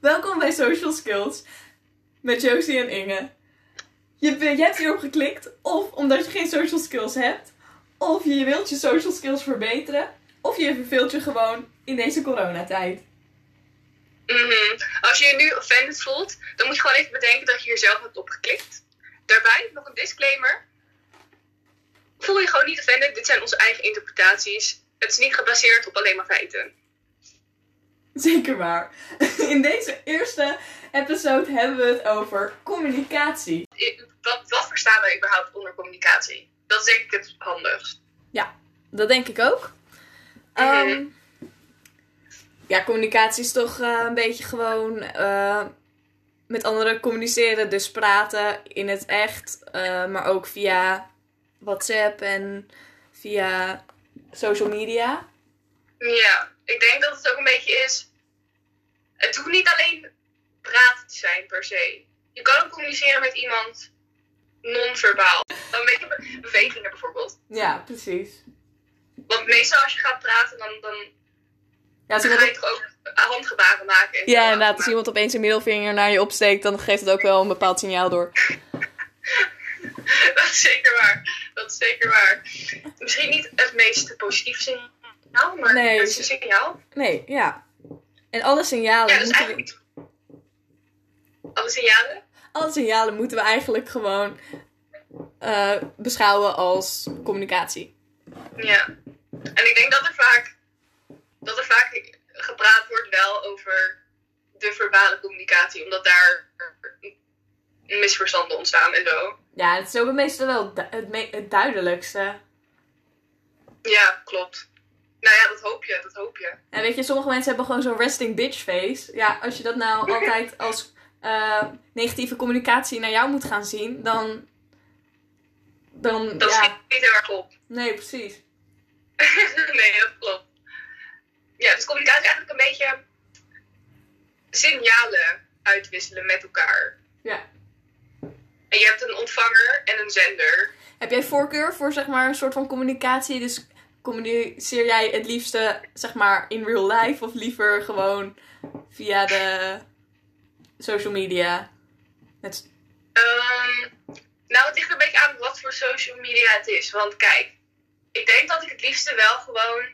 Welkom bij Social Skills met Josie en Inge. Je, je hebt hierop geklikt of omdat je geen social skills hebt, of je wilt je social skills verbeteren, of je verveelt je gewoon in deze coronatijd. Mhm. Als je je nu offended voelt, dan moet je gewoon even bedenken dat je hier zelf hebt opgeklikt. Daarbij nog een disclaimer. Voel je gewoon niet offended, dit zijn onze eigen interpretaties. Het is niet gebaseerd op alleen maar feiten. Zeker waar. In deze eerste episode hebben we het over communicatie. Wat, wat verstaan wij überhaupt onder communicatie? Dat is denk ik het handigst. Dat denk ik ook. Ehm, ja, communicatie is toch eh, een beetje gewoon eh, met anderen communiceren. Dus praten in het echt, eh, maar ook via WhatsApp en via social media. Ja, ik denk dat het ook een beetje is. Het hoeft niet alleen praten te zijn per se. Je kan ook communiceren met iemand non-verbaal. Een bewegingen bijvoorbeeld. Ja, precies. Want meestal als je gaat praten, dan, dan Ja, als ga je toch ook gebaren maken. En ja inderdaad, als iemand opeens een middelvinger naar je opsteekt, dan geeft het ook wel een bepaald signaal door. Dat is zeker waar. Dat is zeker waar. Misschien niet het meest positieve signaal, maar Nee, het is een signaal. Nee, ja. En alle signalen Ja, moeten we... Alle signalen? alle signalen moeten we eigenlijk gewoon eh, beschouwen als communicatie. Ja. En ik denk dat er vaak, dat er vaak gepraat wordt wel over de verbale communicatie, omdat daar misverstanden ontstaan en zo. Ja, het is ook meestal wel du- het, me- het duidelijkste. Ja, klopt. Nou ja, dat hoop je, dat hoop je. En weet je, sommige mensen hebben gewoon zo'n resting bitch face. Ja, als je dat nou altijd als eh, negatieve communicatie naar jou moet gaan zien, dan... Dan, Dat ja... schiet niet heel erg op. Nee, precies. nee, dat klopt. Ja, dus communicatie eigenlijk een beetje signalen uitwisselen met elkaar. Ja. En je hebt een ontvanger en een zender. Heb jij voorkeur voor, zeg maar, een soort van communicatie? Dus communiceer jij het liefste, zeg maar, in real life of liever gewoon via de social media? Het, Ehm, nou, het ligt een beetje aan wat voor social media het is. Want kijk, ik denk dat ik het liefste wel gewoon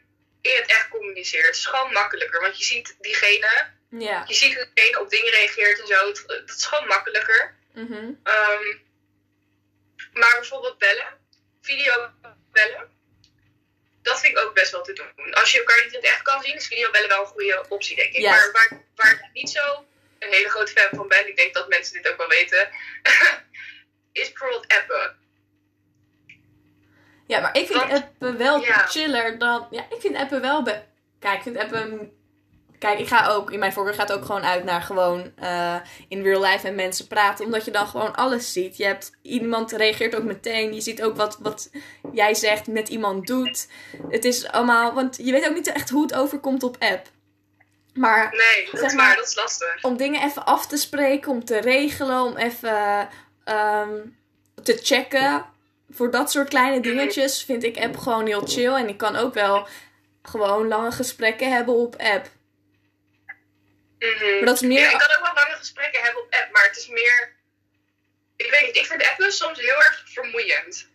in het echt communiceer. Het is gewoon makkelijker, want je ziet diegene, ja. je ziet hoe diegene op dingen reageert en zo. Het, het is gewoon makkelijker. Mhm. Ehm, maar bijvoorbeeld bellen, video bellen, dat vind ik ook best wel te doen. Als je elkaar niet in het echt kan zien, is videobellen wel een goede optie, denk ik. Ja. Maar waar, waar ik niet zo een hele grote fan van ben, ik denk dat mensen dit ook wel weten, is bijvoorbeeld appen. Ja, maar ik vind Want- appen wel ja. chiller dan... Ja, ik vind appen wel... Be... Kijk, ik vind appen... Kijk, ik ga ook... In mijn voorkeur gaat ook gewoon uit naar gewoon eh, in real life met mensen praten. Omdat je dan gewoon alles ziet. Je hebt... Iemand reageert ook meteen. Je ziet ook wat, wat jij zegt met iemand doet. Het is allemaal... Want je weet ook niet echt hoe het overkomt op app. Maar Nee, dat Zeg is maar- waar, dat is lastig. om dingen even af te spreken, om te regelen, om even ehm, te checken. Voor dat soort kleine dingetjes vind ik app gewoon heel chill. En ik kan ook wel gewoon lange gesprekken hebben op app. Mhm. Maar dat is meer... Ja, ik kan ook wel lange gesprekken hebben op app, maar het is meer... Ik weet niet, ik vind appen soms heel erg vermoeiend.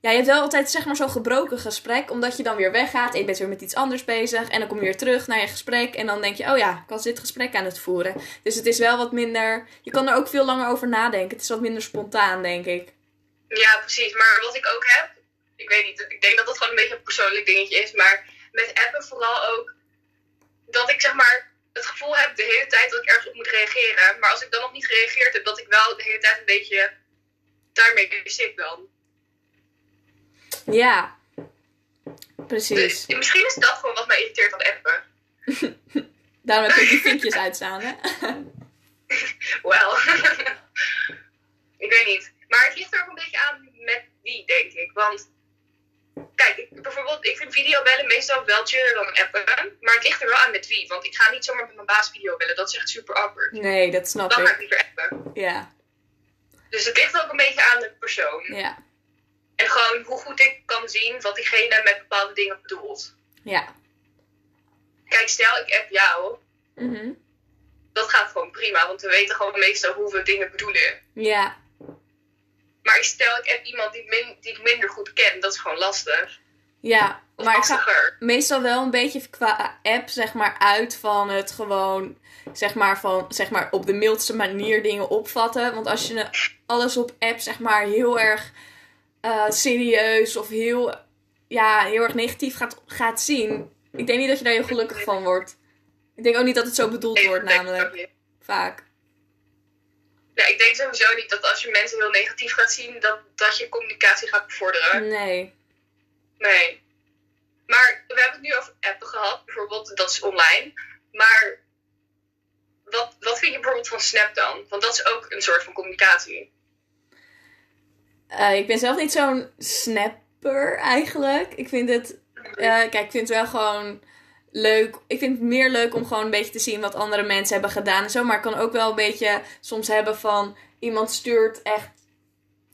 Ja, je hebt wel altijd zeg maar zo'n gebroken gesprek, omdat je dan weer weggaat en je bent weer met iets anders bezig. En dan kom je weer terug naar je gesprek en dan denk je, oh ja, ik was dit gesprek aan het voeren. Dus het is wel wat minder... Je kan er ook veel langer over nadenken. Het is wat minder spontaan, denk ik. Ja, precies. Maar wat ik ook heb, ik weet niet, ik denk dat dat gewoon een beetje een persoonlijk dingetje is, maar met appen vooral ook dat ik zeg maar het gevoel heb de hele tijd dat ik ergens op moet reageren. Maar als ik dan nog niet gereageerd heb, dat ik wel de hele tijd een beetje daarmee zit dan. Ja, precies. Dus misschien is dat gewoon wat mij irriteert aan appen. Daarom heb je ook die vinkjes uitstaan, hè? Wel. ik weet niet. Maar het ligt er ook een beetje aan met wie, denk ik. Want, kijk, ik, bijvoorbeeld, ik vind videobellen meestal wel chiller dan appen. Maar het ligt er wel aan met wie. Want ik ga niet zomaar met mijn baas videobellen. Dat is echt super awkward. Nee, dat snap Dan ga ik ik. liever appen. Ja, Dus het ligt ook een beetje aan de persoon. ja, En gewoon hoe goed ik kan zien wat diegene met bepaalde dingen bedoelt. ja. Kijk, stel ik app jou. Mhm. dat gaat gewoon prima. Want we weten gewoon meestal hoe we dingen bedoelen. Ja. Maar stel ik heb iemand die, min, die ik minder goed ken, dat is gewoon lastig. Ja, Of maar ik ga lastiger. meestal wel een beetje qua app, zeg maar, uit van het gewoon, zeg maar, van, zeg maar, op de mildste manier dingen opvatten. Want als je alles op app, zeg maar, heel erg eh, serieus of heel, ja, heel erg negatief gaat, gaat zien, ik denk niet dat je daar heel gelukkig van wordt. Ik denk ook niet dat het zo bedoeld wordt, namelijk, vaak. Ja, ik denk sowieso niet dat als je mensen heel negatief gaat zien, dat, dat je communicatie gaat bevorderen. Nee. Nee. Maar we hebben het nu over appen gehad, bijvoorbeeld, dat is online. Maar wat, wat vind je bijvoorbeeld van Snap dan? Want dat is ook een soort van communicatie. Eh, ik ben zelf niet zo'n snapper eigenlijk. Ik vind het. eh, kijk, ik vind het wel gewoon leuk. Ik vind het meer leuk om gewoon een beetje te zien wat andere mensen hebben gedaan en zo. Maar ik kan ook wel een beetje soms hebben van iemand stuurt echt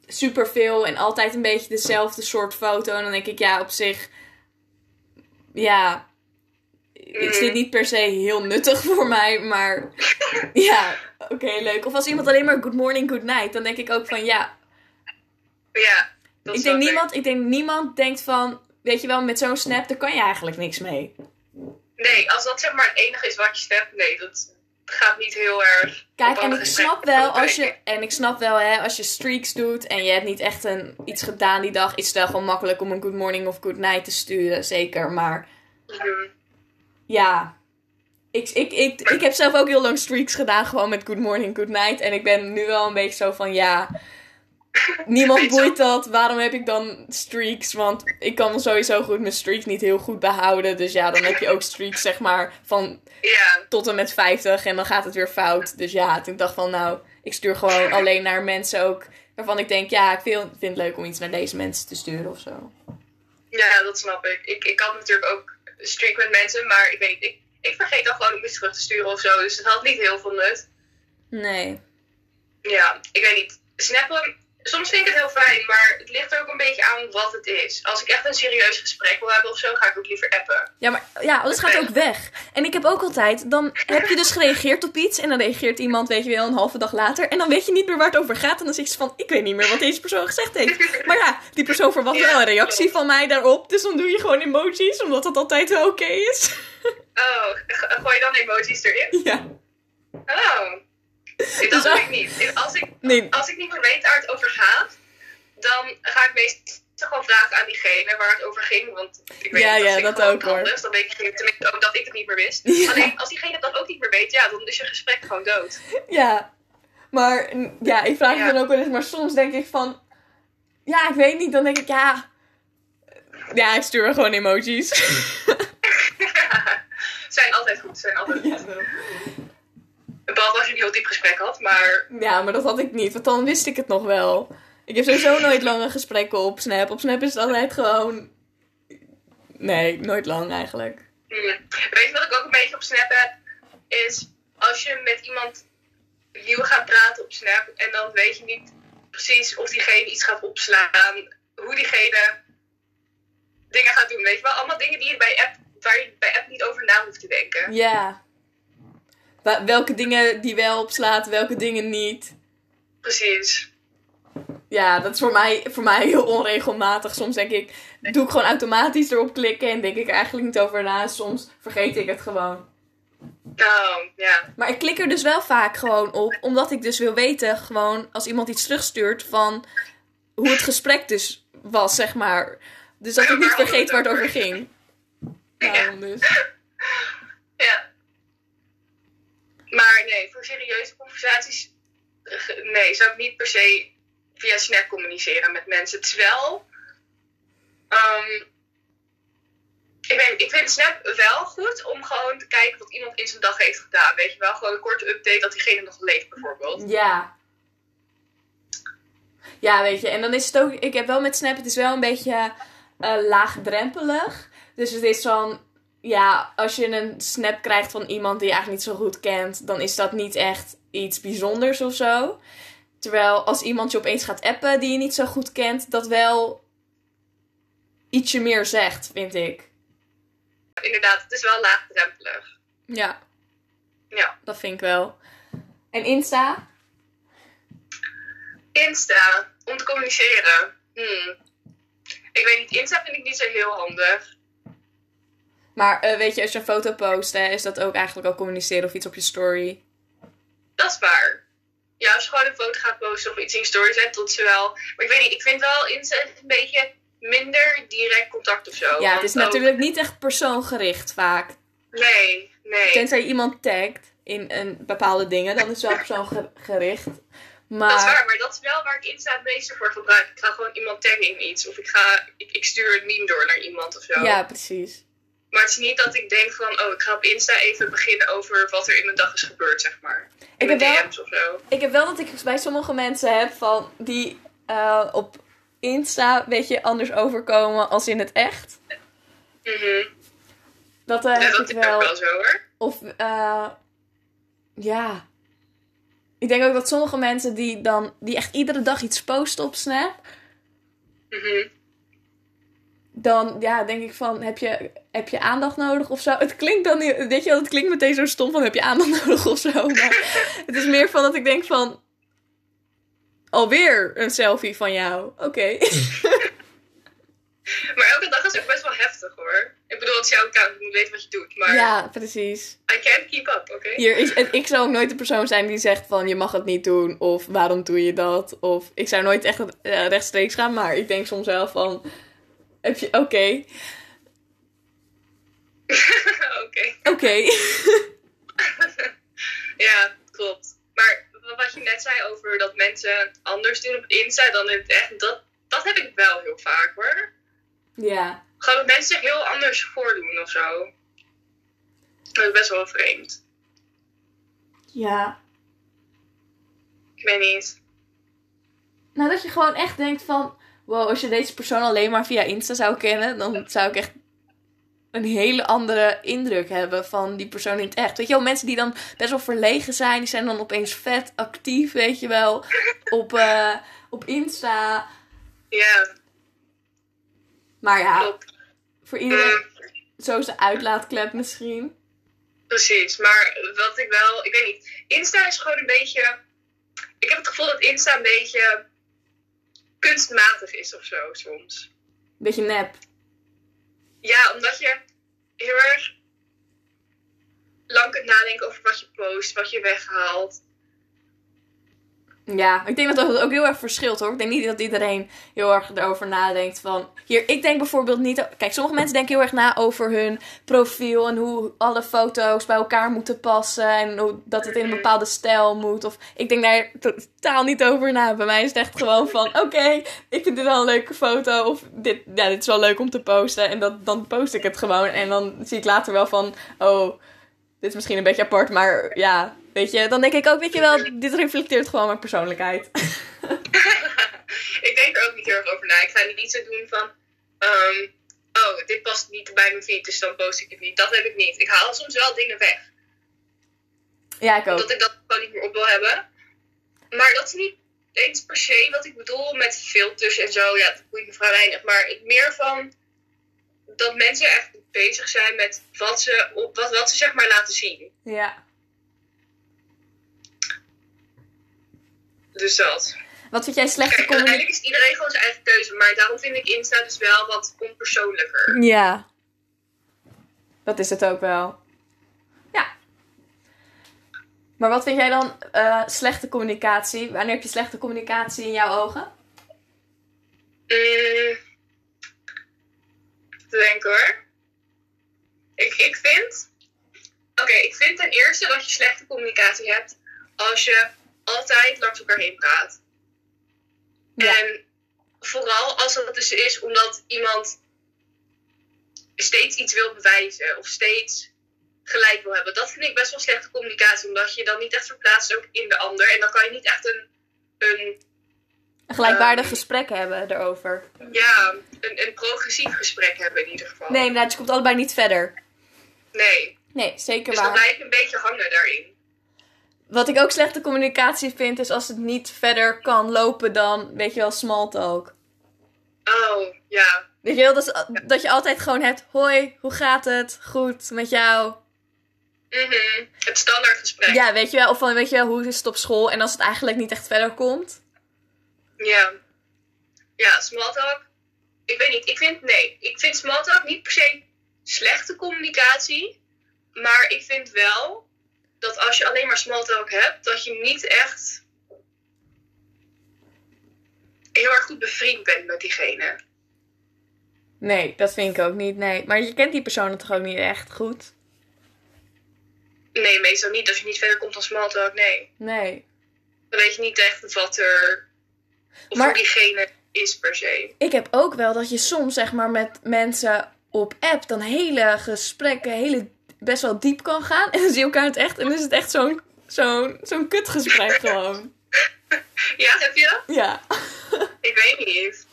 superveel en altijd een beetje dezelfde soort foto. En dan denk ik, ja, op zich. Ja. Is dit niet per se heel nuttig voor mij, maar ja, oké, leuk. Of als iemand alleen maar good morning, good night, dan denk ik ook van ja, Ja, dat ik denk, niemand, ik denk niemand denkt van, weet je wel, met zo'n snap, daar kan je eigenlijk niks mee. Nee, als dat zeg maar het enige is wat je snapt, nee, dat gaat niet heel erg. Kijk, en ik snap wel als je, en ik snap wel hè, als je streaks doet en je hebt niet echt een, iets gedaan die dag, is het wel gewoon makkelijk om een good morning of good night te sturen, zeker. Maar Mhm. ja, ik, ik, ik, ik heb zelf ook heel lang streaks gedaan, gewoon met good morning, good night. En ik ben nu wel een beetje zo van, ja, niemand boeit dat. Waarom heb ik dan streaks? Want ik kan sowieso goed mijn streaks niet heel goed behouden. Dus ja, dan heb je ook streaks, zeg maar, van Ja, tot en met 50 en dan gaat het weer fout. Dus ja, toen dacht ik van, nou, ik stuur gewoon alleen naar mensen ook waarvan ik denk, ja, ik vind, vind het leuk om iets naar deze mensen te sturen of zo. ja, dat snap ik. ik. Ik had natuurlijk ook streak met mensen, maar ik weet ik, ik vergeet dan gewoon om iets terug te sturen of zo. Dus het had niet heel veel nut. Nee. Ja, ik weet niet. Snappen, soms vind ik het heel fijn, maar het ligt er ook een beetje aan wat het is. Als ik echt een serieus gesprek wil hebben of zo, ga ik ook liever appen. Ja, maar ja, alles gaat ook weg. En ik heb ook altijd, dan heb je dus gereageerd op iets en dan reageert iemand, weet je wel, een halve dag later. En dan weet je niet meer waar het over gaat en dan zeg je van, ik weet niet meer wat deze persoon gezegd heeft. Maar ja, die persoon verwacht Ja, wel een reactie klopt. van mij daarop, dus dan doe je gewoon emojis, omdat dat altijd wel oké is. Oh, gooi je dan emoties erin? ja. Oh. Dus dat doe ik niet. Als ik, Nee. als ik niet meer weet waar het over gaat, dan ga ik meestal gewoon vragen aan diegene waar het over ging. Want ik weet Ja, niet, ja, ik dat ook, hoor. anders. Dan weet ik tenminste ook dat ik het niet meer wist. Ja. Alleen als diegene dat ook niet meer weet, ja, dan is je gesprek gewoon dood. Ja, maar ja, ik vraag Ja. me dan ook wel eens, maar soms denk ik van, ja, ik weet niet, dan denk ik, ja, ja, ik stuur gewoon emojis. zijn altijd goed, zijn altijd goed. Als je een heel diep gesprek had, maar ja, maar dat had ik niet, want dan wist ik het nog wel. Ik heb sowieso nooit lange gesprekken op Snap. Op Snap is het altijd gewoon, nee, nooit lang eigenlijk. mm. weet je wat ik ook een beetje op Snap heb? Is als je met iemand nieuw gaat praten op Snap en dan weet je niet precies of diegene iets gaat opslaan, hoe diegene dingen gaat doen. Weet je wel, allemaal dingen die je bij app, waar je bij app niet over na hoeft te denken. Ja. Welke dingen die wel opslaat, welke dingen niet. Precies. Ja, dat is voor mij, voor mij heel onregelmatig. Soms denk ik, doe ik gewoon automatisch erop klikken en denk ik er eigenlijk niet over na. Soms vergeet ik het gewoon. Nou, ja. Maar ik klik er dus wel vaak gewoon op, omdat ik dus wil weten, gewoon als iemand iets terugstuurt, van hoe het gesprek dus was, zeg maar. Dus dat ik niet vergeet waar het over ging. Daarom dus. Ja. Maar nee, voor serieuze conversaties, nee, zou ik niet per se via Snap communiceren met mensen. Het is wel, ehm, ik, ik vind Snap wel goed om gewoon te kijken wat iemand in zijn dag heeft gedaan. Weet je wel, gewoon een korte update dat diegene nog leeft bijvoorbeeld. Ja. Ja, weet je, en dan is het ook, ik heb wel met Snap, het is wel een beetje eh, laagdrempelig. Dus het is van, ja, als je een snap krijgt van iemand die je eigenlijk niet zo goed kent, dan is dat niet echt iets bijzonders of zo. Terwijl als iemand je opeens gaat appen die je niet zo goed kent, dat wel ietsje meer zegt, vind ik. Inderdaad, het is wel laagdrempelig. Ja. Ja. Dat vind ik wel. En Insta? Insta, om te communiceren. Hmm. Ik weet niet, Insta vind ik niet zo heel handig. Maar eh, weet je, als je een foto post, hè, is dat ook eigenlijk al communiceren of iets op je story? Dat is waar. Ja, als je gewoon een foto gaat posten of iets in je story zet, tot ze wel. Maar ik weet niet, ik vind wel Insta een beetje minder direct contact of zo. Ja, het is ook- natuurlijk niet echt persoongericht vaak. Nee, nee. Tenzij je iemand tagt in een bepaalde dingen, dan is het wel persoongericht. Dat is Maar waar, maar dat is wel waar ik Insta het meeste voor gebruik. Ik ga gewoon iemand taggen in iets. Of ik, ga, ik, ik stuur een meme door naar iemand of zo. ja, precies. Maar het is niet dat ik denk van, oh, ik ga op Insta even beginnen over wat er in de dag is gebeurd, zeg maar. Ik heb wel- DM's of zo. Ik heb wel dat ik bij sommige mensen heb van die eh, op Insta een beetje anders overkomen als in het echt. Mhm. Dat eh, Ja, heb dat ik is ook wel. wel zo hoor. Of eh, ja. Ik denk ook dat sommige mensen die dan die echt iedere dag iets posten op Snap, Mhm. Dan ja, denk ik van heb je, heb je aandacht nodig of zo. Het klinkt dan niet, weet je wel, het klinkt meteen zo stom van heb je aandacht nodig of zo. Maar het is meer van dat ik denk van alweer een selfie van jou. Oké. Maar elke dag is ook best wel heftig hoor. Ik bedoel, het is jouw account, je moet weten wat je doet. Maar Ja, precies. I can't keep up, oké? Hier is, en ik zou ook nooit de persoon zijn die zegt van je mag het niet doen of waarom doe je dat of ik zou nooit echt eh, rechtstreeks gaan, maar ik denk soms wel van heb je oké oké. oké Ja, klopt. Maar wat je net zei over dat mensen anders doen op Insta dan in het echt, dat, dat heb ik wel heel vaak hoor. ja Gewoon dat mensen zich heel anders voordoen of zo. Dat is best wel vreemd. ja Ik weet niet. nou dat je gewoon echt denkt van wow als je deze persoon alleen maar via Insta zou kennen dan zou ik echt een hele andere indruk hebben van die persoon in het echt. Weet je wel, mensen die dan best wel verlegen zijn, die zijn dan opeens vet actief, weet je wel, op, eh, op Insta. Ja, Maar ja, klopt. voor iedereen Mm, zo zijn uitlaatklep misschien. precies. Maar wat ik wel, ik weet niet. Insta is gewoon een beetje. Ik heb het gevoel dat Insta een beetje kunstmatig is of zo soms. Beetje nep. Ja, omdat je heel erg lang kunt nadenken over wat je post, wat je weghaalt. Ja, ik denk dat dat ook heel erg verschilt hoor. Ik denk niet dat iedereen heel erg erover nadenkt van... Hier, ik denk bijvoorbeeld niet... Kijk, sommige mensen denken heel erg na over hun profiel... en hoe alle foto's bij elkaar moeten passen... en dat het in een bepaalde stijl moet. Of ik denk daar totaal niet over na. Bij mij is het echt gewoon van... Oké, ik vind dit wel een leuke foto... of dit, ja, dit is wel leuk om te posten... en dat, dan post ik het gewoon. En dan zie ik later wel van... Oh, dit is misschien een beetje apart, maar ja... Weet je, dan denk ik ook, weet je wel, dit reflecteert gewoon mijn persoonlijkheid. ik denk er ook niet heel erg over na. Ik ga niet zo doen van. ehm, oh, dit past niet bij mijn feed, dus dan post ik het niet. Dat heb ik niet. Ik haal soms wel dingen weg. Ja, ik ook. Omdat ik dat gewoon niet meer op wil hebben. Maar dat is niet eens per se wat ik bedoel met filters en zo. Ja, dat boeit me vrij weinig. Maar ik meer van dat mensen echt bezig zijn met wat ze, op, wat, wat ze zeg maar laten zien. Ja. Dus dat. Wat vind jij slechte communicatie? uiteindelijk is iedereen gewoon zijn eigen keuze. Maar daarom vind ik Insta dus wel wat onpersoonlijker. Ja. Dat is het ook wel. Ja. Maar wat vind jij dan eh, slechte communicatie? Wanneer heb je slechte communicatie in jouw ogen? Mm, te denken hoor. Ik, ik vind. Oké, ik vind ten eerste dat je slechte communicatie hebt als je altijd langs elkaar heen praat. Ja. En vooral als dat dus is omdat iemand steeds iets wil bewijzen of steeds gelijk wil hebben. Dat vind ik best wel slechte communicatie, omdat je dan niet echt verplaatst ook in de ander. En dan kan je niet echt een, een Een gelijkwaardig Ehm. gesprek hebben erover. ja, een, een progressief gesprek hebben in ieder geval. Nee, inderdaad, je komt allebei niet verder. Nee. Nee, zeker Dus dan waar. blijf je een beetje hangen daarin. Wat ik ook slechte communicatie vind, is als het niet verder kan lopen dan, weet je wel, small talk. Oh, ja. Weet je wel, dat, is- dat je altijd gewoon hebt, hoi, hoe gaat het? Goed, met jou? Mhm. Het standaardgesprek. Ja, weet je wel, of van, weet je wel, hoe is het op school? En als het eigenlijk niet echt verder komt. Ja. Ja, small talk. Ik weet niet. Ik vind, nee. Ik vind small talk niet per se slechte communicatie. Maar ik vind wel dat als je alleen maar small talk hebt, dat je niet echt heel erg goed bevriend bent met diegene. Nee, dat vind ik ook niet, nee. Maar je kent die persoon toch ook niet echt goed? Nee, meestal niet. Als je niet verder komt dan small talk, nee. Nee. Dan weet je niet echt wat er... Of Maar- diegene is per se. Ik heb ook wel dat je soms, zeg maar, met mensen op app dan hele gesprekken, hele, best wel diep kan gaan. En dan zie je elkaar het echt. En dan is het echt zo'n zo'n zo'n kutgesprek gewoon. Ja, heb je dat? Ja. Ik weet niet.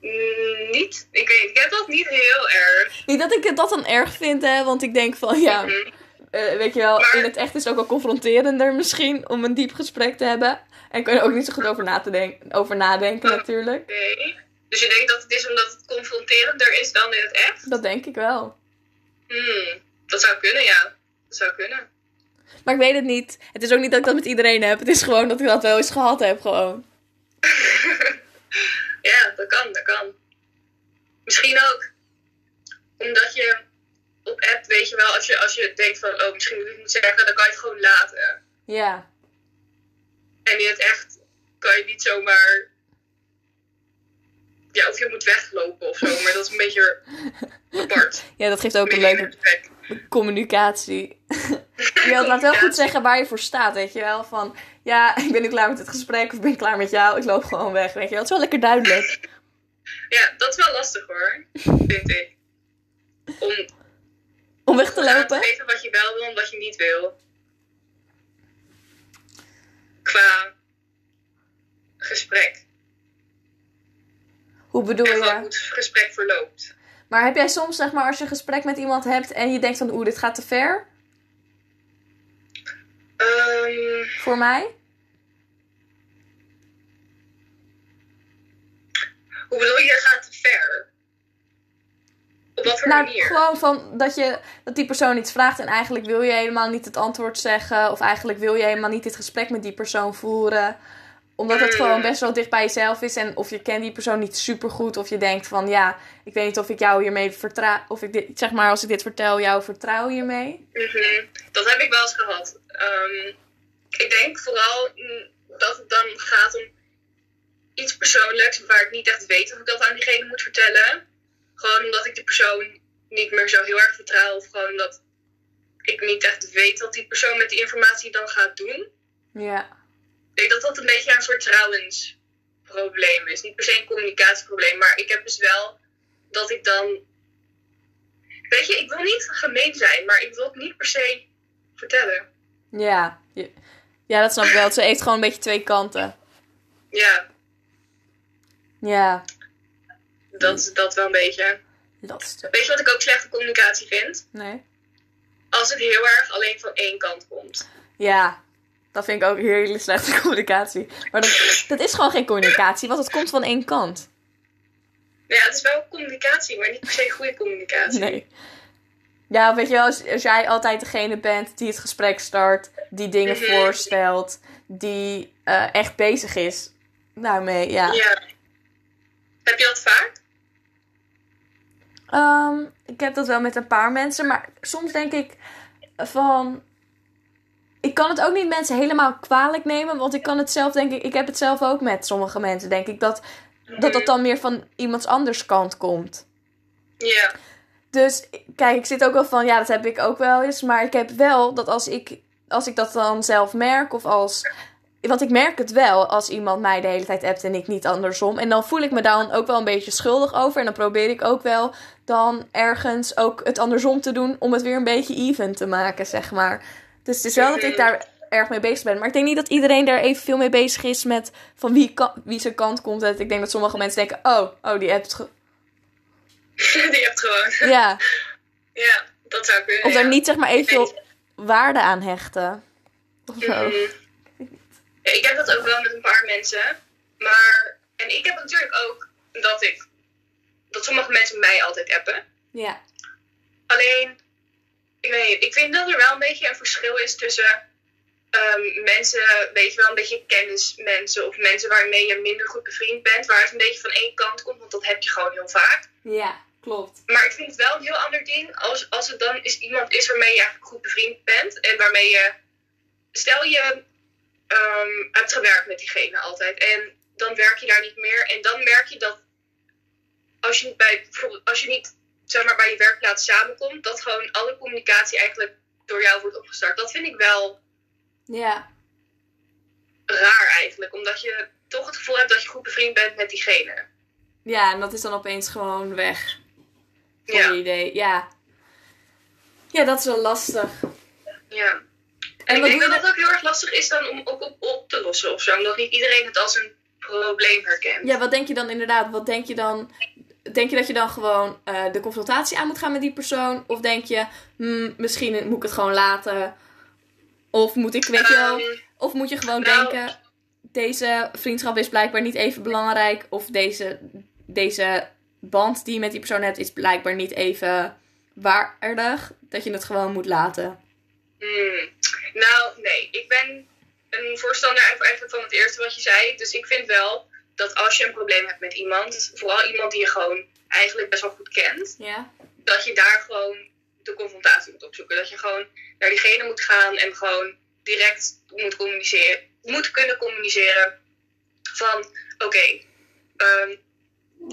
Mm, niet? Ik weet. Ik heb dat niet heel erg. Niet dat ik het dat dan erg vind, hè. Want ik denk van, ja, Mhm. eh, weet je wel, Maar- in het echt is het ook wel confronterender misschien om een diep gesprek te hebben. En kun je er ook niet zo goed over, na te denken, over nadenken natuurlijk. Nee. Dus je denkt dat het is omdat het confronterender is dan in het echt? Dat denk ik wel. Hmm, dat zou kunnen, ja. Dat zou kunnen. Maar ik weet het niet. Het is ook niet dat ik dat met iedereen heb. Het is gewoon dat ik dat wel eens gehad heb, gewoon. Ja, dat kan, dat kan. Misschien ook omdat je op app, weet je wel, als je, als je denkt van, oh, misschien moet ik het niet zeggen, dan kan je het gewoon laten. Ja. En in het echt kan je niet zomaar. Ja, of je moet weglopen of zo, maar dat is een beetje apart. Ja, dat geeft ook een leuke communicatie. je wilt laat wel goed zeggen waar je voor staat, weet je wel. Van, ja, ik ben nu klaar met het gesprek of ik ben klaar met jou. Ik loop gewoon weg, weet je wel. Het is wel lekker duidelijk. Ja, dat is wel lastig hoor, vind ik. Om Om weg te aan te lopen. geven wat je wel wil en wat je niet wil. Qua gesprek. Hoe bedoel En gewoon hoe je? het gesprek verloopt. Maar heb jij soms, zeg maar, als je een gesprek met iemand hebt en je denkt van, oeh, dit gaat te ver Ehm, voor mij? hoe bedoel je, gaat te ver? Op wat voor Nou, manier? gewoon van dat, je, dat die persoon iets vraagt en eigenlijk wil je helemaal niet het antwoord zeggen. Of eigenlijk wil je helemaal niet dit gesprek met die persoon voeren. Omdat het Mm. gewoon best wel dicht bij jezelf is. En of je kent die persoon niet super goed. Of je denkt van ja, ik weet niet of ik jou hiermee vertrouw. Of ik dit, zeg maar, als ik dit vertel, jou vertrouw hiermee. Mhm. Dat heb ik wel eens gehad. Ehm, ik denk vooral mm, dat het dan gaat om iets persoonlijks waar ik niet echt weet of ik dat aan diegene moet vertellen. Gewoon omdat ik de persoon niet meer zo heel erg vertrouw. Of gewoon omdat ik niet echt weet wat die persoon met die informatie dan gaat doen. Ja. Ik denk dat dat een beetje een soort trouwensprobleem is. Niet per se een communicatieprobleem, maar ik heb dus wel dat ik dan. Weet je, ik wil niet gemeen zijn, maar ik wil het niet per se vertellen. Ja. Ja, dat snap ik wel. Ze heeft gewoon een beetje twee kanten. Ja, Ja. dat is dat wel een beetje. Lastig. Weet je wat ik ook slechte communicatie vind? Nee? Als het heel erg alleen van één kant komt. Ja. Dat vind ik ook hele slechte communicatie. Maar dat, dat is gewoon geen communicatie, want het komt van één kant. Ja, het is wel communicatie, maar niet per se goede communicatie. Nee. Ja, weet je wel, als, als jij altijd degene bent die het gesprek start, die dingen Mhm. voorstelt, die eh, echt bezig is daarmee, ja. Ja. Heb je dat vaak? Ehm, ik heb dat wel met een paar mensen, maar soms denk ik van. Ik kan het ook niet mensen helemaal kwalijk nemen, want ik kan het zelf, denk ik, ik heb het zelf ook met sommige mensen, denk ik, dat dat, dat dan meer van iemands anders kant komt. Ja. Dus kijk, ik zit ook wel van, ja, dat heb ik ook wel eens. Maar ik heb wel dat als ik, als ik dat dan zelf merk of als... Want ik merk het wel als iemand mij de hele tijd appt en ik niet andersom. En dan voel ik me dan ook wel een beetje schuldig over. En dan probeer ik ook wel dan ergens ook het andersom te doen om het weer een beetje even te maken, zeg maar. Dus het is wel dat ik daar erg mee bezig ben. Maar ik denk niet dat iedereen daar evenveel mee bezig is met van wie, kan, wie zijn kant komt. Ik denk dat sommige mensen denken, oh, oh die ge- Die hebt gewoon. Ja, Ja, dat zou kunnen. Of ja. er niet zeg maar evenveel waarde aan hechten. Of zo. Mhm. Ja, ik heb dat ook wel met een paar mensen. Maar, en ik heb natuurlijk ook dat ik, dat sommige mensen mij altijd appen. Ja. Alleen, ik weet niet, ik vind dat er wel een beetje een verschil is tussen ehm, mensen, weet je wel, een beetje kennismensen of mensen waarmee je minder goed bevriend bent, waar het een beetje van één kant komt, want dat heb je gewoon heel vaak. Ja, klopt. Maar ik vind het wel een heel ander ding als, als het dan is iemand is waarmee je eigenlijk goed bevriend bent en waarmee je, stel je ehm, hebt gewerkt met diegene altijd en dan werk je daar niet meer en dan merk je dat als je bij, bijvoorbeeld, als je niet zeg maar, bij je werkplaats samenkomt, dat gewoon alle communicatie eigenlijk door jou wordt opgestart. Dat vind ik wel Ja, raar eigenlijk, omdat je toch het gevoel hebt dat je goed bevriend bent met diegene. ja en dat is dan opeens gewoon weg. Voor Ja. idee, ja. Ja, dat is wel lastig. Ja. En En ik wat denk dat dat ook heel erg lastig is dan om ook op, op te lossen of zo. Omdat niet iedereen het als een probleem herkent. Ja, wat denk je dan inderdaad? Wat denk je dan? Denk je dat je dan gewoon eh, de confrontatie aan moet gaan met die persoon? Of denk je, hmm, misschien moet ik het gewoon laten? Of moet ik, weet je wel, Ehm, of moet je gewoon nou- denken, deze vriendschap is blijkbaar niet even belangrijk. Of deze, deze band die je met die persoon hebt is blijkbaar niet even waardig. Dat je het gewoon moet laten. hmm. Nou, nee. Ik ben een voorstander eigenlijk van het eerste wat je zei. Dus ik vind wel dat als je een probleem hebt met iemand, vooral iemand die je gewoon eigenlijk best wel goed kent, Ja? dat je daar gewoon de confrontatie moet opzoeken. Dat je gewoon naar diegene moet gaan en gewoon direct moet communiceren, moet kunnen communiceren van oké, ehm,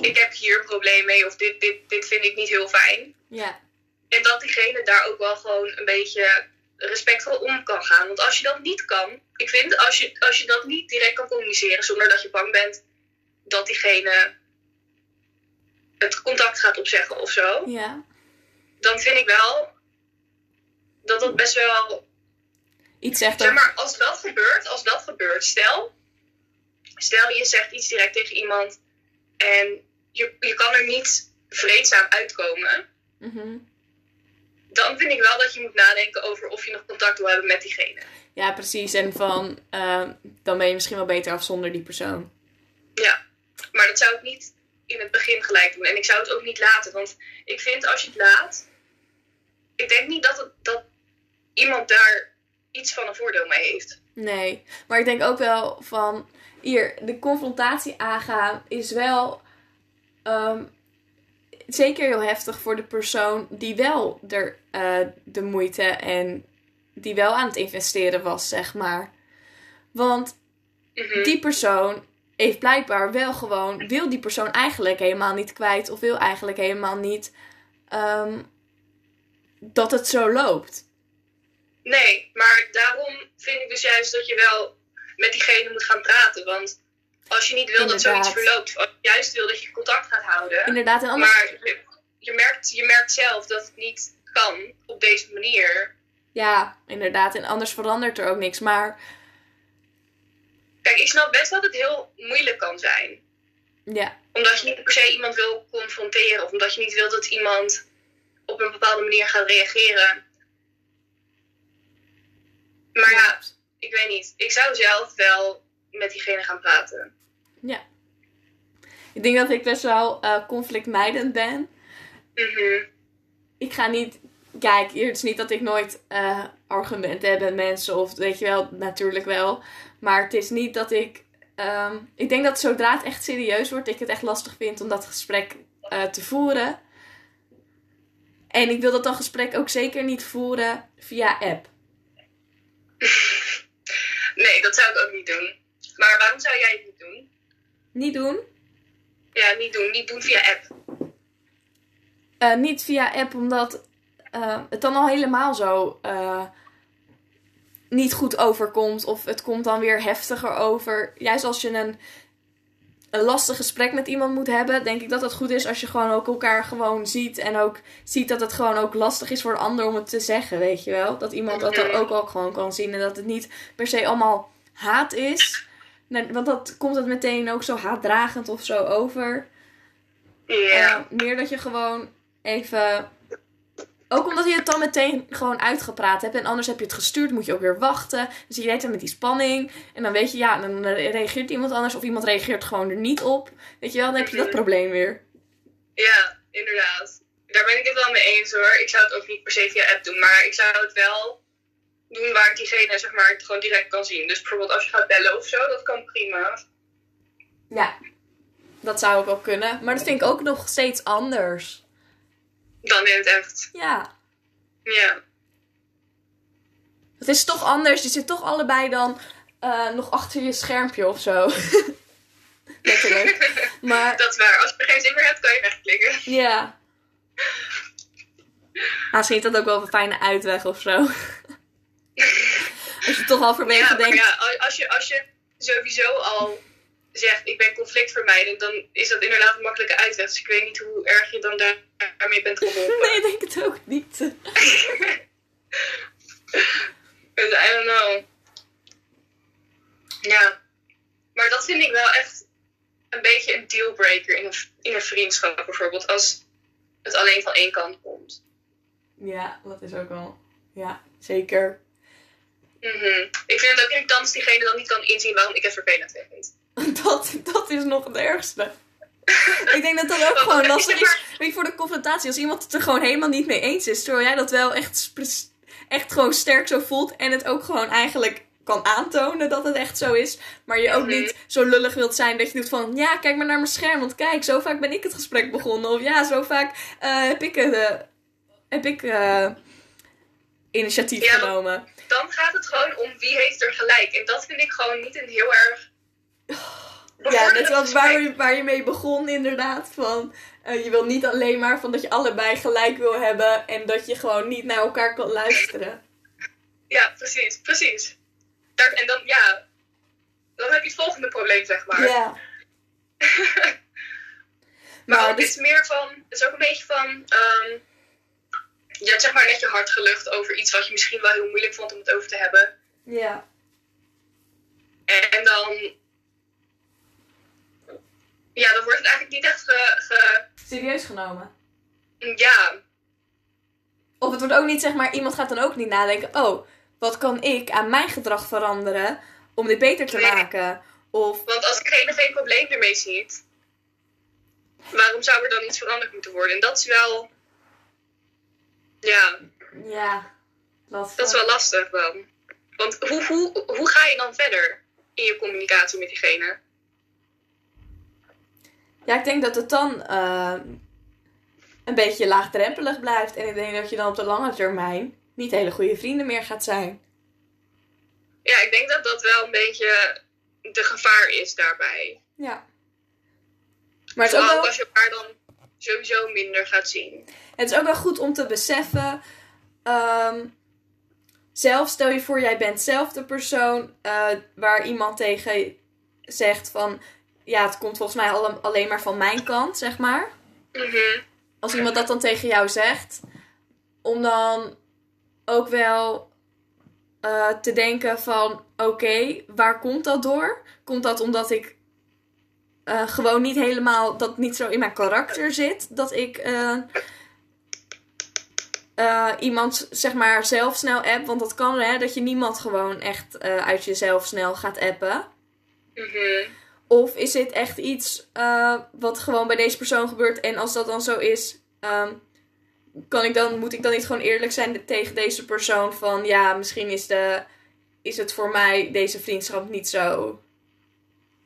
ik heb hier een probleem mee of dit, dit, dit vind ik niet heel fijn. Ja. En dat diegene daar ook wel gewoon een beetje respectvol om kan gaan. Want als je dat niet kan, ik vind als je, als je dat niet direct kan communiceren zonder dat je bang bent dat diegene het contact gaat opzeggen of zo, Ja. dan vind ik wel dat dat best wel. Iets zegt Zeg maar, als dat gebeurt, als dat gebeurt, stel, stel je zegt iets direct tegen iemand en je, je kan er niet vreedzaam uitkomen, Mhm. dan vind ik wel dat je moet nadenken over of je nog contact wil hebben met diegene. Ja, precies. En van, eh, dan ben je misschien wel beter af zonder die persoon. Ja, maar dat zou ik niet in het begin gelijk doen. En ik zou het ook niet laten, want ik vind als je het laat, ik denk niet dat, het, dat iemand daar iets van een voordeel mee heeft. Nee, maar ik denk ook wel van hier, de confrontatie aangaan is wel ehm, zeker heel heftig voor de persoon die wel er, eh, de moeite en die wel aan het investeren was, zeg maar. Want Mhm. die persoon heeft blijkbaar wel gewoon, wil die persoon eigenlijk helemaal niet kwijt of wil eigenlijk helemaal niet ehm, dat het zo loopt. Nee, maar daarom vind ik dus juist dat je wel met diegene moet gaan praten. Want als je niet wil dat zoiets verloopt, als je juist wil dat je contact gaat houden. Inderdaad, en anders Maar je, je, merkt, je merkt zelf dat het niet kan op deze manier. Ja, inderdaad. En anders verandert er ook niks. Maar Kijk, ik snap best dat het heel moeilijk kan zijn. ja, Omdat je niet per se iemand wil confronteren. Of omdat je niet wil dat iemand op een bepaalde manier gaat reageren. Maar ja, ik weet niet. Ik zou zelf wel met diegene gaan praten. ja. Ik denk dat ik best wel eh, conflictmijdend ben. Mhm. Ik ga niet. Kijk, het is niet dat ik nooit eh, argumenten heb met mensen. Of weet je wel, natuurlijk wel. Maar het is niet dat ik. ehm, ik denk dat zodra het echt serieus wordt, ik het echt lastig vind om dat gesprek eh, te voeren. En ik wil dat dan gesprek ook zeker niet voeren via app. Nee, dat zou ik ook niet doen. Maar waarom zou jij het niet doen? Niet doen. Ja, niet doen. Niet doen via app. Eh, niet via app, omdat eh, het dan al helemaal zo niet goed overkomt. Of het komt dan weer heftiger over. Juist als je een, een lastig gesprek met iemand moet hebben, denk ik dat het goed is als je gewoon ook elkaar gewoon ziet. En ook ziet dat het gewoon ook lastig is voor de ander om het te zeggen, weet je wel. Dat iemand dat dan ook al gewoon kan zien. En dat het niet per se allemaal haat is. Want dat komt het meteen ook zo haatdragend of zo over. Ja. Eh, meer dat je gewoon even. Ook omdat je het dan meteen gewoon uitgepraat hebt. En anders heb je het gestuurd, moet je ook weer wachten. Dus je dan met die spanning. En dan weet je, ja, dan reageert iemand anders. Of iemand reageert gewoon er niet op. Weet je wel, dan heb je dat Mhm. probleem weer. ja, inderdaad. daar ben ik het wel mee eens hoor. Ik zou het ook niet per se via app doen, maar ik zou het wel doen waar ik diegene zeg maar gewoon direct kan zien. Dus bijvoorbeeld als je gaat bellen of zo, dat kan prima. Ja, dat zou ook wel kunnen. Maar dat vind ik ook nog steeds anders. Dan in het echt. Ja. Ja. Het is toch anders. Je zit toch allebei dan eh, nog achter je schermpje of zo. Letterlijk. Maar Dat is waar. Als je er geen zin meer hebt, kan je wegklikken. ja. Misschien is dat ook wel een fijne uitweg of zo. Als je toch halverwege Ja, maar denkt. ja, als- als je, als je sowieso al zegt ik ben conflictvermijdend, dan is dat inderdaad een makkelijke uitweg. Dus ik weet niet hoe erg je dan daar, daarmee bent geholpen. Nee, ik denk het ook niet. Dus I don't know. Ja. Maar dat vind ik wel echt een beetje een dealbreaker in een, in een vriendschap bijvoorbeeld. Als het alleen van één kant komt. Ja, dat is ook wel. Ja, zeker. Mhm. Ik vind het ook irritant als diegene dan niet kan inzien waarom ik het vervelend vind. Dat, dat is nog het ergste. Ik denk dat dat ook gewoon lastig is. Weet je, voor de confrontatie. Als iemand het er gewoon helemaal niet mee eens is. Terwijl jij dat wel echt, echt gewoon sterk zo voelt. En het ook gewoon eigenlijk kan aantonen dat het echt zo is. Maar je ook Mhm. niet zo lullig wilt zijn dat je doet van... Ja, kijk maar naar mijn scherm. Want kijk, zo vaak ben ik het gesprek begonnen. Of ja, zo vaak eh, heb ik, eh, heb ik eh, initiatief Ja, genomen. Dan gaat het gewoon om wie heeft er gelijk. En dat vind ik gewoon niet een heel erg... Ja, net wat waar waar je mee begon inderdaad. Van, eh, je wil niet alleen maar van dat je allebei gelijk wil hebben. En dat je gewoon niet naar elkaar kan luisteren. Ja, precies, precies. Daar, en dan, ja, dan heb je het volgende probleem, zeg maar. Ja. Maar ook, dus- het is meer van, het is ook een beetje van, ehm, je hebt zeg maar net je hart gelucht over iets wat je misschien wel heel moeilijk vond om het over te hebben. Ja. En dan, ja, dan wordt het eigenlijk niet echt ge, ge Serieus genomen. ja, Of het wordt ook niet, zeg maar, iemand gaat dan ook niet nadenken. Oh, wat kan ik aan mijn gedrag veranderen om dit beter te Nee. maken? Of, want als diegene geen probleem ermee ziet, waarom zou er dan iets veranderd moeten worden? En dat is wel, ja, ja, lastig. dat is wel lastig dan. Want hoe, hoe, hoe ga je dan verder in je communicatie met diegene? Ja, ik denk dat het dan eh, een beetje laagdrempelig blijft. En ik denk dat je dan op de lange termijn niet hele goede vrienden meer gaat zijn. Ja, ik denk dat dat wel een beetje de gevaar is daarbij. Ja. Maar het is, ook Vooral ook wel, als je elkaar dan sowieso minder gaat zien. het is ook wel goed om te beseffen. ehm, zelf, stel je voor, jij bent zelf de persoon eh, waar iemand tegen zegt van... Ja, het komt volgens mij alle- alleen maar van mijn kant, zeg maar. Mhm. als iemand dat dan tegen jou zegt, om dan ook wel eh, te denken van, oké, waar komt dat door? Komt dat omdat ik eh, gewoon niet helemaal, dat niet zo in mijn karakter zit, dat ik eh, iemand zeg maar zelf snel app, want dat kan hè, dat je niemand gewoon echt uit jezelf snel gaat appen. Mhm. Of is dit echt iets eh, wat gewoon bij deze persoon gebeurt? En als dat dan zo is, ehm, kan ik dan, moet ik dan niet gewoon eerlijk zijn tegen deze persoon? Van ja, misschien is, de, is het voor mij deze vriendschap niet zo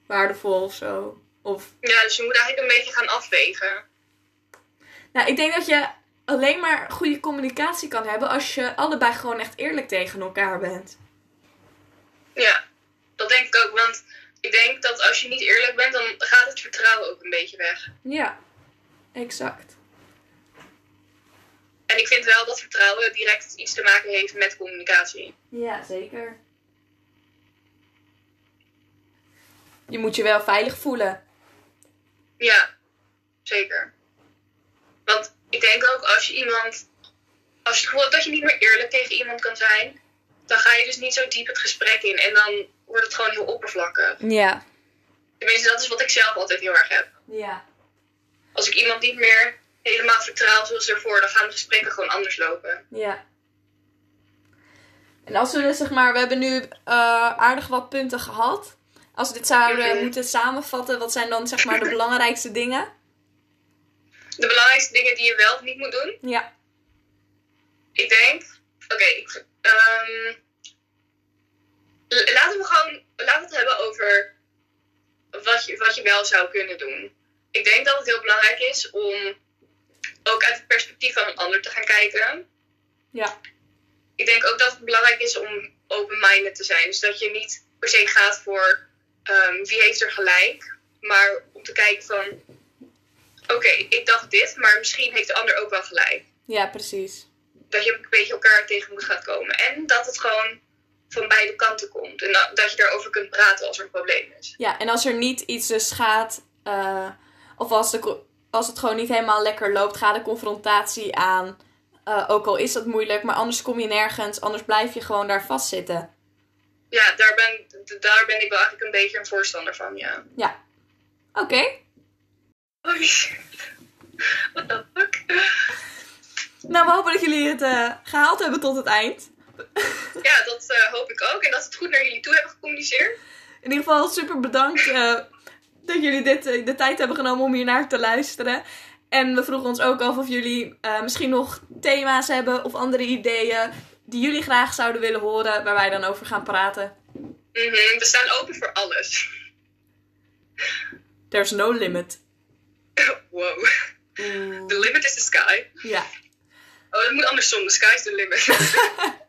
waardevol of zo. Of, Ja, dus je moet eigenlijk een beetje gaan afwegen. nou, ik denk dat je alleen maar goede communicatie kan hebben als je allebei gewoon echt eerlijk tegen elkaar bent. Ja, dat denk ik ook. Want ik denk dat als je niet eerlijk bent, dan gaat het vertrouwen ook een beetje weg. Ja, exact. En ik vind wel dat vertrouwen direct iets te maken heeft met communicatie. Ja, zeker. Je moet je wel veilig voelen. Ja, zeker. Want ik denk ook als je iemand. Als je het gevoel hebt dat je niet meer eerlijk tegen iemand kan zijn, dan ga je dus niet zo diep het gesprek in. En dan wordt het gewoon heel oppervlakkig. Ja. Tenminste, dat is wat ik zelf altijd heel erg heb. Ja. Als ik iemand niet meer helemaal vertrouw zoals ervoor, dan gaan de gesprekken gewoon anders lopen. Ja. En als we dus zeg maar, we hebben nu eh, aardig wat punten gehad. Als we dit zouden moeten samenvatten, wat zijn dan zeg maar de belangrijkste dingen? de belangrijkste dingen die je wel of niet moet doen. Ja. Ik denk, oké, ik, ehm, l- laten we gewoon, laten we het hebben over wat je, wat je wel zou kunnen doen. Ik denk dat het heel belangrijk is om ook uit het perspectief van een ander te gaan kijken. Ja. Ik denk ook dat het belangrijk is om open-minded te zijn. Dus dat je niet per se gaat voor ehm, wie heeft er gelijk, maar om te kijken van, oké, ik dacht dit, maar misschien heeft de ander ook wel gelijk Ja, precies. dat je een beetje elkaar tegen moet gaan komen. En dat het gewoon van beide kanten komt. En dat, dat je daarover kunt praten als er een probleem is. Ja, en als er niet iets dus gaat, eh, of als, de, als het gewoon niet helemaal lekker loopt, ga de confrontatie aan. Eh, ook al is dat moeilijk, maar anders kom je nergens, anders blijf je gewoon daar vastzitten. Ja, daar ben, daar ben ik wel eigenlijk een beetje een voorstander van, ja. Ja. Oké. Oh shit. What the fuck? Nou, we hopen dat jullie het eh, gehaald hebben tot het eind. Ja, dat eh, hoop ik ook. En dat ze het goed naar jullie toe hebben gecommuniceerd. In ieder geval super bedankt eh, dat jullie dit, eh, de tijd hebben genomen om hier naar te luisteren. En we vroegen ons ook af of jullie misschien nog thema's hebben of andere ideeën die jullie graag zouden willen horen, waar wij dan over gaan praten. Mhm, We staan open voor alles. There's no limit. Wow. The limit is the sky. Ja. Oh, dat moet andersom. The sky is the limit.